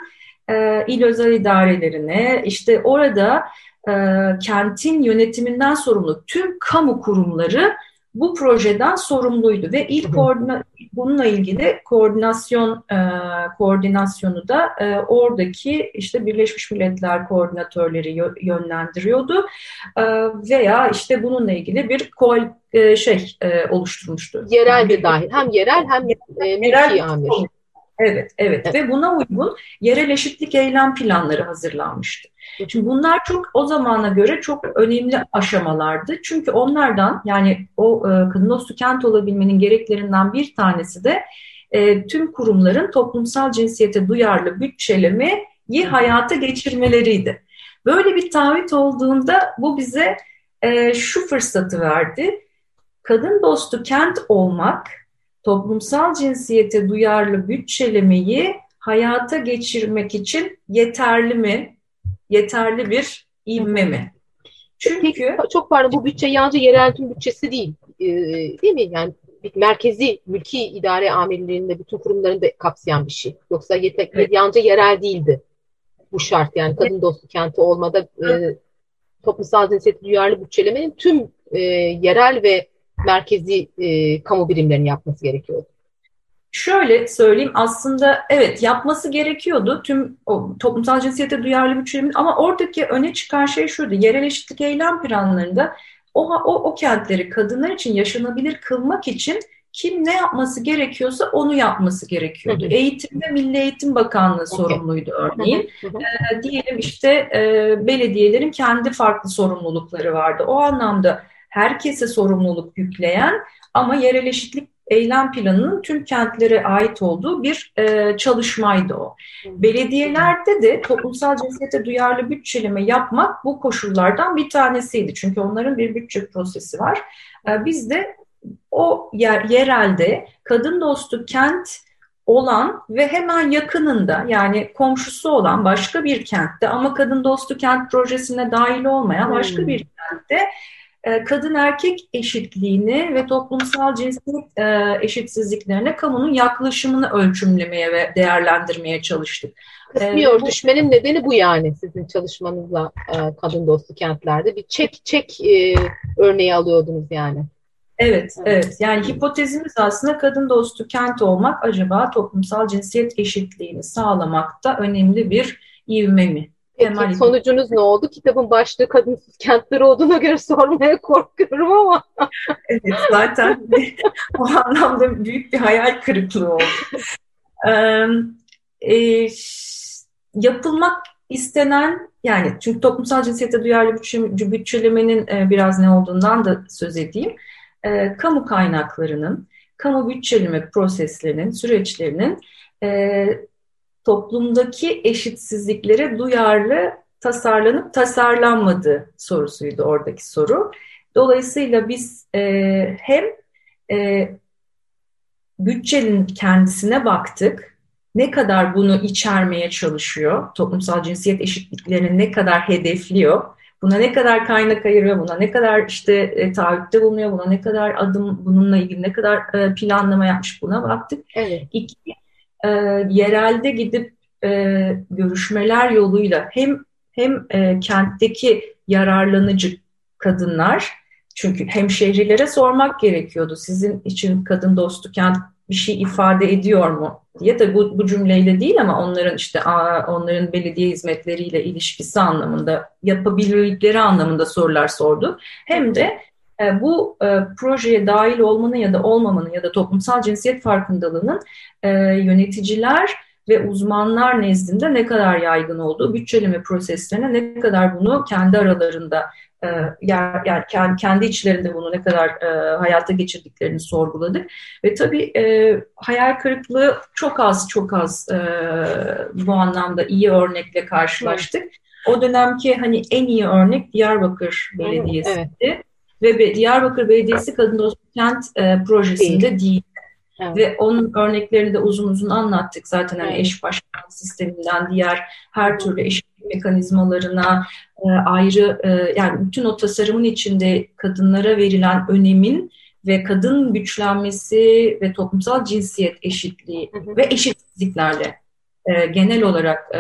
e, il özel idarelerine, işte orada e, kentin yönetiminden sorumlu tüm kamu kurumları bu projeden sorumluydu ve ilk koordina bununla ilgili koordinasyon e, koordinasyonu da e, oradaki işte Birleşmiş Milletler koordinatörleri yönlendiriyordu e, veya işte bununla ilgili bir koal e, şey e, oluşturmuştu. Yerel de dahil hem yerel hem e, mülki amir. Evet, evet, ve buna uygun yerel eşitlik eylem planları hazırlanmıştı. Şimdi bunlar çok o zamana göre çok önemli aşamalardı. Çünkü onlardan yani o e, kadın dostu kent olabilmenin gereklerinden bir tanesi de e, tüm kurumların toplumsal cinsiyete duyarlı bütçelemeyi hayata geçirmeleriydi. Böyle bir taahhüt olduğunda bu bize e, şu fırsatı verdi. Kadın dostu kent olmak toplumsal cinsiyete duyarlı bütçelemeyi hayata geçirmek için yeterli mi? Yeterli bir ivme mi? Çünkü Peki, çok pardon bu bütçe yalnızca yerel tüm bütçesi değil. Ee, değil mi? Yani bir merkezi mülki idare amirlerinde bütün kurumlarını da kapsayan bir şey. Yoksa yetek, evet. yalnızca yerel değildi. Bu şart yani kadın dostu kenti olmada e, toplumsal cinsiyet duyarlı bütçelemenin tüm e, yerel ve merkezi e, kamu birimlerinin yapması gerekiyordu. Şöyle söyleyeyim aslında evet yapması gerekiyordu tüm o, toplumsal cinsiyete duyarlı bütçelemin ama oradaki öne çıkan şey şuydu yerel eşitlik eylem planlarında o, o, o kentleri kadınlar için yaşanabilir kılmak için kim ne yapması gerekiyorsa onu yapması gerekiyordu. Hı hı. Eğitimde Milli Eğitim Bakanlığı okay. sorumluydu örneğin. Hı hı. E, diyelim işte e, belediyelerin kendi farklı sorumlulukları vardı. O anlamda herkese sorumluluk yükleyen ama yerel eşitlik eylem planının tüm kentlere ait olduğu bir e, çalışmaydı o. Belediyelerde de toplumsal cinsiyete duyarlı bütçeleme yapmak bu koşullardan bir tanesiydi. Çünkü onların bir bütçe prosesi var. E, biz de o yer, yerelde kadın dostu kent olan ve hemen yakınında yani komşusu olan başka bir kentte ama kadın dostu kent projesine dahil olmayan başka hmm. bir kentte kadın erkek eşitliğini ve toplumsal cinsiyet e, eşitsizliklerine kamunun yaklaşımını ölçümlemeye ve değerlendirmeye çalıştık. Kısmi e, örtüşmenin nedeni bu yani sizin çalışmanızla kadın dostu kentlerde bir çek çek örneği alıyordunuz yani. Evet, evet. Yani hipotezimiz aslında kadın dostu kent olmak acaba toplumsal cinsiyet eşitliğini sağlamakta önemli bir ivme mi? Peki sonucunuz ne oldu? Kitabın başlığı kadınsız kentler olduğuna göre sormaya korkuyorum ama. evet zaten o anlamda büyük bir hayal kırıklığı oldu. Ee, e, yapılmak istenen yani çünkü toplumsal cinsiyete duyarlı bütçelemenin e, biraz ne olduğundan da söz edeyim. E, kamu kaynaklarının, kamu bütçeleme proseslerinin, süreçlerinin e, toplumdaki eşitsizliklere duyarlı tasarlanıp tasarlanmadığı sorusuydu oradaki soru. Dolayısıyla biz e, hem e, bütçenin kendisine baktık, ne kadar bunu içermeye çalışıyor, toplumsal cinsiyet eşitliklerini ne kadar hedefliyor, buna ne kadar kaynak ayırıyor, buna ne kadar işte e, taahhütte bulunuyor, buna ne kadar adım bununla ilgili ne kadar e, planlama yapmış buna baktık. Evet. İki, e, yerelde gidip e, görüşmeler yoluyla hem hem e, kentteki yararlanıcı kadınlar çünkü hem şehirlilere sormak gerekiyordu sizin için kadın dostu kent bir şey ifade ediyor mu diye de bu, bu cümleyle değil ama onların işte onların belediye hizmetleriyle ilişkisi anlamında yapabilirlikleri anlamında sorular sordu. Hem de bu e, projeye dahil olmanın ya da olmamanın ya da toplumsal cinsiyet farkındalığının e, yöneticiler ve uzmanlar nezdinde ne kadar yaygın olduğu, bütçeleme proseslerine ne kadar bunu kendi aralarında yani kendi içlerinde bunu ne kadar hayata geçirdiklerini sorguladık. Ve tabii hayal kırıklığı çok az çok az bu anlamda iyi örnekle karşılaştık. O dönemki hani en iyi örnek Diyarbakır Belediyesi'ydi. Evet ve Diyarbakır Belediyesi Kadın Dostu Kent e, projesinde değil. değil. Evet. Ve onun örneklerini de uzun uzun anlattık zaten hani eş başkanlık sisteminden diğer her türlü eşitlik mekanizmalarına e, ayrı e, yani bütün o tasarımın içinde kadınlara verilen önemin ve kadın güçlenmesi ve toplumsal cinsiyet eşitliği hı hı. ve eşitsizliklerle e, genel olarak e,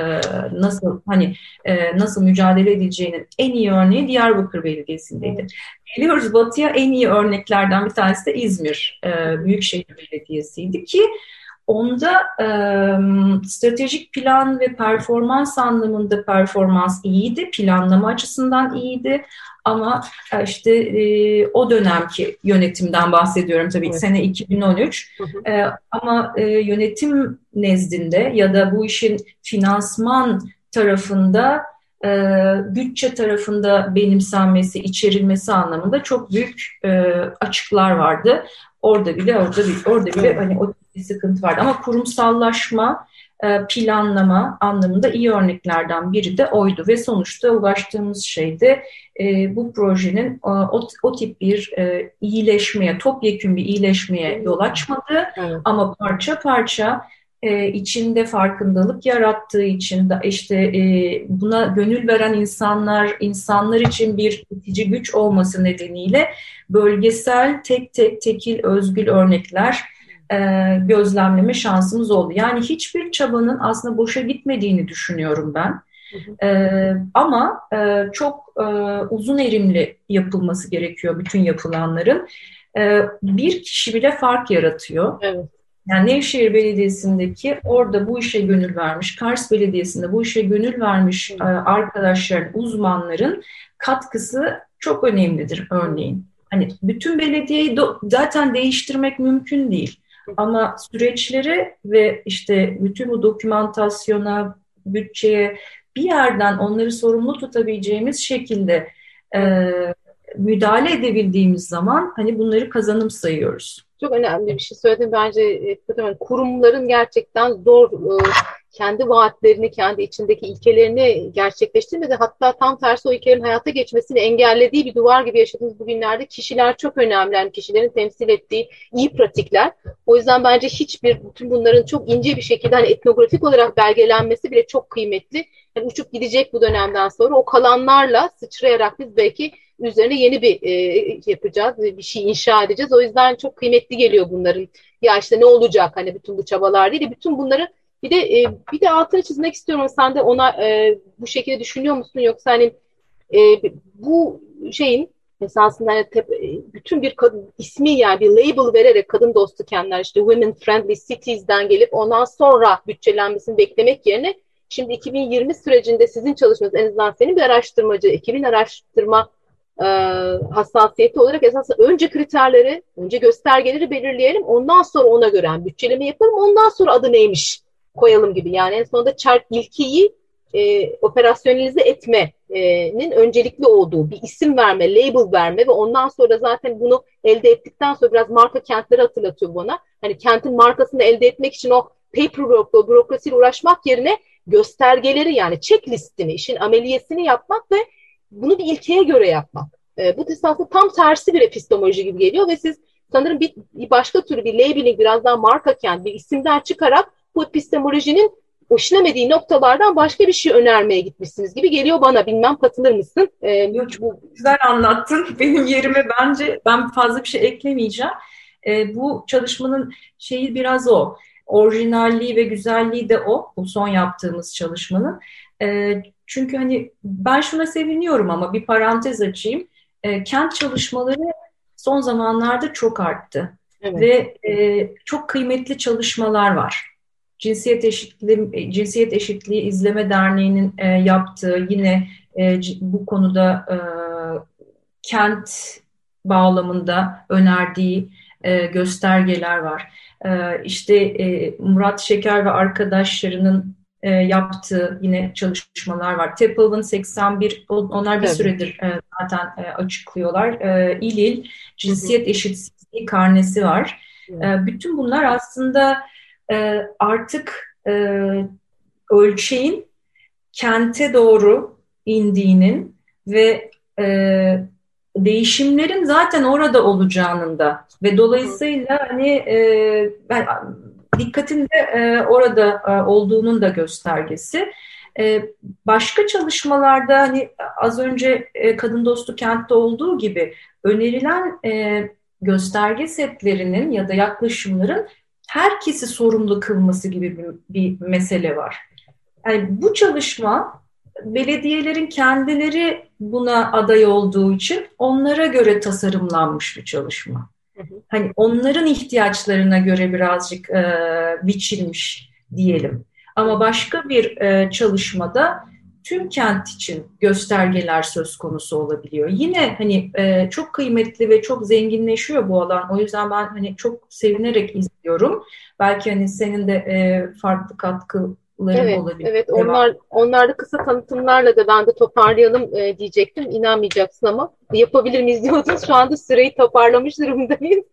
nasıl hani e, nasıl mücadele edileceğinin en iyi örneği Diyarbakır Belediyesi'ndeydi. Biliyoruz Batı'ya en iyi örneklerden bir tanesi de İzmir e, Büyükşehir Belediyesi'ydi ki Onda e, stratejik plan ve performans anlamında performans iyiydi, planlama açısından iyiydi. Ama işte e, o dönemki yönetimden bahsediyorum tabii evet. sene 2013. Hı hı. E, ama e, yönetim nezdinde ya da bu işin finansman tarafında e, bütçe tarafında benimsenmesi, içerilmesi anlamında çok büyük e, açıklar vardı. Orada bile orada bile, orada bile hani o bir sıkıntı vardı. Ama kurumsallaşma, e, planlama anlamında iyi örneklerden biri de oydu ve sonuçta ulaştığımız şey de e, bu projenin o, o tip bir e, iyileşmeye, topyekun bir iyileşmeye yol açmadı evet. ama parça parça içinde farkındalık yarattığı için de işte buna gönül veren insanlar, insanlar için bir itici güç olması nedeniyle bölgesel tek tek tekil özgül örnekler e, gözlemleme şansımız oldu. Yani hiçbir çabanın aslında boşa gitmediğini düşünüyorum ben. E, ama e, çok e, uzun erimli yapılması gerekiyor bütün yapılanların. E, bir kişi bile fark yaratıyor. Evet. Yani Nevşehir Belediyesi'ndeki orada bu işe gönül vermiş, Kars Belediyesi'nde bu işe gönül vermiş e, arkadaşların, uzmanların katkısı çok önemlidir örneğin. Hani bütün belediyeyi zaten değiştirmek mümkün değil. Ama süreçleri ve işte bütün bu dokümantasyona, bütçeye bir yerden onları sorumlu tutabileceğimiz şekilde e, müdahale edebildiğimiz zaman hani bunları kazanım sayıyoruz. Çok önemli bir şey söyledim bence e, kurumların gerçekten zor e, kendi vaatlerini, kendi içindeki ilkelerini gerçekleştirmedi. Hatta tam tersi o ilkelerin hayata geçmesini engellediği bir duvar gibi yaşadığımız bugünlerde kişiler çok önemli. Yani kişilerin temsil ettiği iyi pratikler. O yüzden bence hiçbir bütün bunların çok ince bir şekilde hani etnografik olarak belgelenmesi bile çok kıymetli. Yani uçup gidecek bu dönemden sonra o kalanlarla sıçrayarak biz belki üzerine yeni bir e, yapacağız, bir şey inşa edeceğiz. O yüzden çok kıymetli geliyor bunların. Ya işte ne olacak hani bütün bu çabalar değil de bütün bunları bir de e, bir de altını çizmek istiyorum. Sen de ona e, bu şekilde düşünüyor musun yoksa hani e, bu şeyin esasında hani tep, bütün bir kadın ismi yani bir label vererek kadın dostu kentler işte women friendly cities'den gelip ondan sonra bütçelenmesini beklemek yerine şimdi 2020 sürecinde sizin çalışmanız en azından senin bir araştırmacı, ekibin araştırma e, hassasiyeti olarak esasında önce kriterleri, önce göstergeleri belirleyelim. Ondan sonra ona göre yani bütçeleme yapalım. Ondan sonra adı neymiş koyalım gibi. Yani en sonunda çark ilkeyi e, operasyonelize etmenin öncelikli olduğu bir isim verme, label verme ve ondan sonra zaten bunu elde ettikten sonra biraz marka kentleri hatırlatıyor bana. Hani kentin markasını elde etmek için o paperwork, o bürokrasiyle uğraşmak yerine göstergeleri yani checklistini, işin ameliyesini yapmak ve bunu bir ilkeye göre yapmak. E, bu esasında tam tersi bir epistemoloji gibi geliyor ve siz sanırım bir, bir başka türlü bir labeling biraz daha marka kent bir isimden çıkarak bu epistemolojinin hoşlanmadığı noktalardan başka bir şey önermeye gitmişsiniz gibi geliyor bana. Bilmem katılır mısın? Ee, Yok, çok güzel anlattın. Benim yerime bence ben fazla bir şey eklemeyeceğim. Ee, bu çalışmanın şeyi biraz o. Orijinalliği ve güzelliği de o. Bu son yaptığımız çalışmanın. Ee, çünkü hani ben şuna seviniyorum ama bir parantez açayım. Ee, kent çalışmaları son zamanlarda çok arttı. Evet. Ve e, çok kıymetli çalışmalar var. Cinsiyet Eşitliği, Cinsiyet Eşitliği İzleme Derneği'nin e, yaptığı yine e, bu konuda e, kent bağlamında önerdiği e, göstergeler var. E, işte e, Murat Şeker ve arkadaşlarının e, yaptığı yine çalışmalar var. TEPAV'ın 81, onlar bir evet. süredir e, zaten e, açıklıyorlar. E, İLİL, cinsiyet eşitsizliği karnesi var. E, bütün bunlar aslında e, artık e, ölçeğin kente doğru indiğinin ve e, değişimlerin zaten orada olacağının da ve dolayısıyla hani e, ben dikkatin de e, orada e, olduğunun da göstergesi. E, başka çalışmalarda hani az önce e, kadın dostu kentte olduğu gibi önerilen e, gösterge setlerinin ya da yaklaşımların herkesi sorumlu kılması gibi bir, bir mesele var. Yani bu çalışma belediyelerin kendileri buna aday olduğu için onlara göre tasarımlanmış bir çalışma. Hani onların ihtiyaçlarına göre birazcık e, biçilmiş diyelim. Ama başka bir e, çalışmada tüm kent için göstergeler söz konusu olabiliyor. Yine hani e, çok kıymetli ve çok zenginleşiyor bu alan. O yüzden ben hani çok sevinerek izliyorum. Belki hani senin de e, farklı katkı evet, olabilir. Evet, onlar onlarda kısa tanıtımlarla da ben de toparlayalım e, diyecektim. İnanmayacaksın ama yapabilir miyiz diyordunuz. Şu anda süreyi toparlamış durumdayız.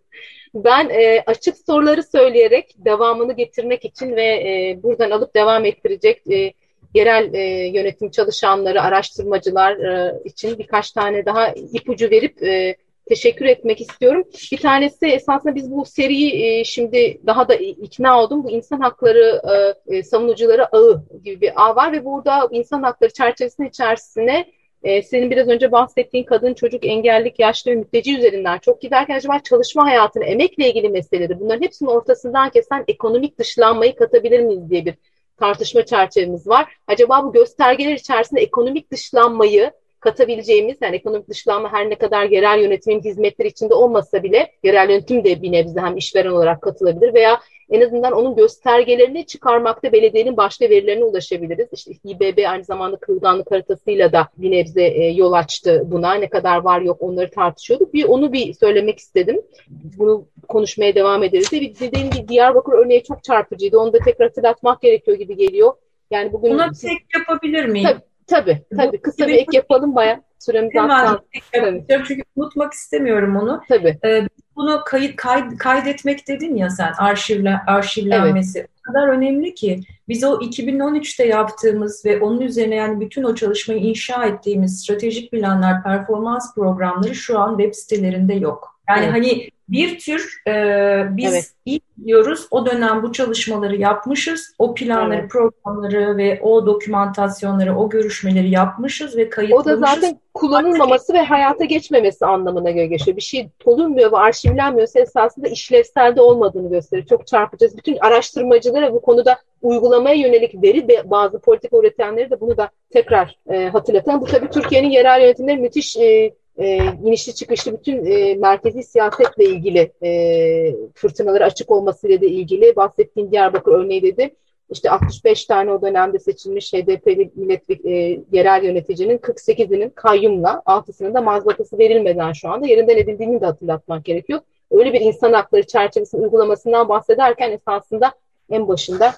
Ben e, açık soruları söyleyerek devamını getirmek için ve e, buradan alıp devam ettirecek e, yerel e, yönetim çalışanları, araştırmacılar e, için birkaç tane daha ipucu verip e, teşekkür etmek istiyorum. Bir tanesi esasında biz bu seriyi e, şimdi daha da ikna oldum. Bu insan hakları e, e, savunucuları ağı gibi bir ağ var ve burada insan hakları çerçevesinin içerisine e, senin biraz önce bahsettiğin kadın, çocuk, engellik, yaşlı ve mülteci üzerinden çok giderken acaba çalışma hayatını, emekle ilgili meseleleri bunların hepsinin ortasından kesen ekonomik dışlanmayı katabilir miyiz diye bir tartışma çerçevemiz var. Acaba bu göstergeler içerisinde ekonomik dışlanmayı katabileceğimiz yani ekonomik dışlanma her ne kadar yerel yönetimin hizmetleri içinde olmasa bile yerel yönetim de bir nebze hem işveren olarak katılabilir veya en azından onun göstergelerini çıkarmakta belediyenin başka verilerine ulaşabiliriz. İşte İBB aynı zamanda kırılganlık haritasıyla da bir nebze e, yol açtı buna. Ne kadar var yok onları tartışıyorduk. Bir onu bir söylemek istedim. Bunu konuşmaya devam ederiz. Bir dediğim gibi Diyarbakır örneği çok çarpıcıydı. Onu da tekrar hatırlatmak gerekiyor gibi geliyor. Yani bugün Buna tek yapabilir miyim? Tabii, Tabii tabii kısa bir ek yapalım baya süremiz Hemen yapacağım çünkü unutmak istemiyorum onu. Tabii. Ee, bunu kayıt kayd, kaydetmek dedin ya sen arşivle arşivlenmesi evet. o kadar önemli ki biz o 2013'te yaptığımız ve onun üzerine yani bütün o çalışmayı inşa ettiğimiz stratejik planlar, performans programları şu an web sitelerinde yok. Yani evet. hani bir tür e, biz evet. iyi biliyoruz. O dönem bu çalışmaları yapmışız. O planları, evet. programları ve o dokümantasyonları, o görüşmeleri yapmışız ve kayıtlamışız. O da zaten kullanılmaması ve hayata geçmemesi anlamına göre geçiyor. Bir şey bulunmuyor ve arşivlenmiyorsa esasında işlevselde olmadığını gösteriyor. Çok çarpıcı. Bütün araştırmacılara bu konuda uygulamaya yönelik veri ve bazı politika üretenleri de bunu da tekrar e, hatırlatan. Bu tabii Türkiye'nin yerel yönetimleri müthiş e, e, inişli çıkışlı bütün e, merkezi siyasetle ilgili e, fırtınaları açık olmasıyla da ilgili bahsettiğim Diyarbakır örneği dedi. İşte 65 tane o dönemde seçilmiş HDP'li milletvekili e, yerel yöneticinin 48'inin kayyumla 6'sının da mazbatası verilmeden şu anda yerinden edildiğini de hatırlatmak gerekiyor. Öyle bir insan hakları çerçevesinin uygulamasından bahsederken esasında en başında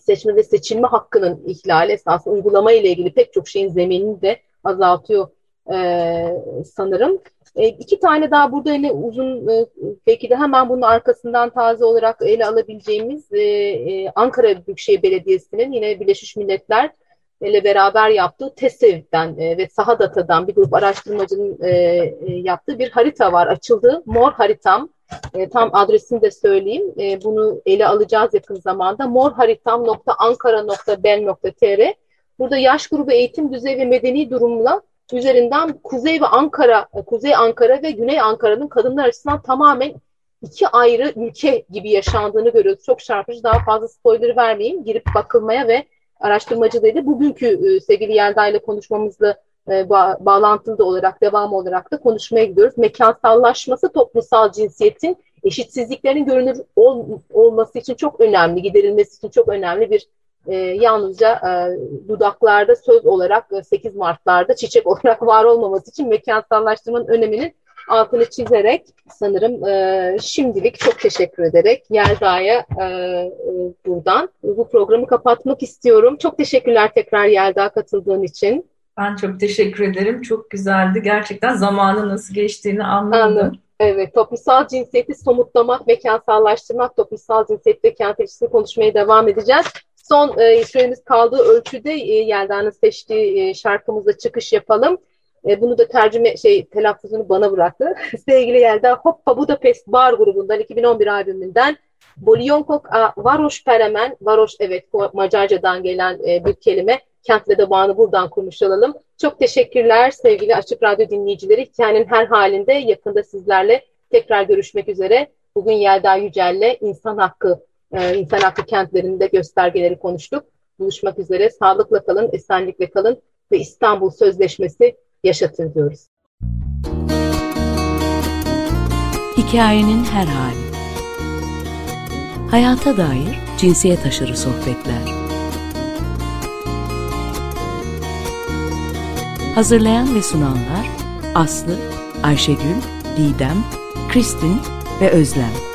seçme ve seçilme hakkının ihlali esasında uygulama ile ilgili pek çok şeyin zeminini de azaltıyor e, sanırım. E, iki tane daha burada yine uzun e, belki de hemen bunun arkasından taze olarak ele alabileceğimiz e, e, Ankara Büyükşehir Belediyesi'nin yine Birleşmiş Milletler ile beraber yaptığı TESEV'den e, ve Sahadata'dan bir grup araştırmacının e, e, yaptığı bir harita var. Açıldı. Mor haritam. E, tam adresini de söyleyeyim. E, bunu ele alacağız yakın zamanda. morharitam.ankara.bel.tr Burada yaş grubu eğitim düzey ve medeni durumla üzerinden Kuzey ve Ankara, Kuzey Ankara ve Güney Ankara'nın kadınlar açısından tamamen iki ayrı ülke gibi yaşandığını görüyoruz. Çok çarpıcı. Daha fazla spoiler vermeyeyim. Girip bakılmaya ve araştırmacılığıyla bugünkü e, sevgili Yelda ile konuşmamızla e, ba bağlantılı olarak, devam olarak da konuşmaya gidiyoruz. Mekansallaşması toplumsal cinsiyetin eşitsizliklerin görünür ol, olması için çok önemli, giderilmesi için çok önemli bir e, yalnızca e, dudaklarda söz olarak e, 8 Mart'larda çiçek olarak var olmaması için mekansallaştırmanın öneminin altını çizerek sanırım e, şimdilik çok teşekkür ederek Yelda'ya e, e, buradan bu programı kapatmak istiyorum. Çok teşekkürler tekrar Yelda katıldığın için. Ben çok teşekkür ederim. Çok güzeldi. Gerçekten zamanı nasıl geçtiğini anladım. Anladım. Evet, toplumsal cinsiyeti somutlamak, mekansallaştırmak, toplumsal cinsiyet ve kent konuşmaya devam edeceğiz. Son e, süremiz kaldığı ölçüde e, Yelda'nın seçtiği e, şarkımızla çıkış yapalım. E, bunu da tercüme şey telaffuzunu bana bıraktı. Sevgili Yelda Hoppa Budapest Bar grubundan 2011 albümünden Bolyonkok Varoş Peremen, Varoş evet Macarcadan gelen e, bir kelime. Kentle de bağını buradan kurmuş olalım. Çok teşekkürler sevgili Açık Radyo dinleyicileri. Hikayenin her halinde yakında sizlerle tekrar görüşmek üzere. Bugün Yelda Yücel'le insan hakkı e, insan haklı kentlerinde göstergeleri konuştuk. Buluşmak üzere. Sağlıkla kalın, esenlikle kalın ve İstanbul Sözleşmesi yaşatın diyoruz. Hikayenin her hali. Hayata dair cinsiyet aşırı sohbetler. Hazırlayan ve sunanlar Aslı, Ayşegül, Didem, Kristin ve Özlem.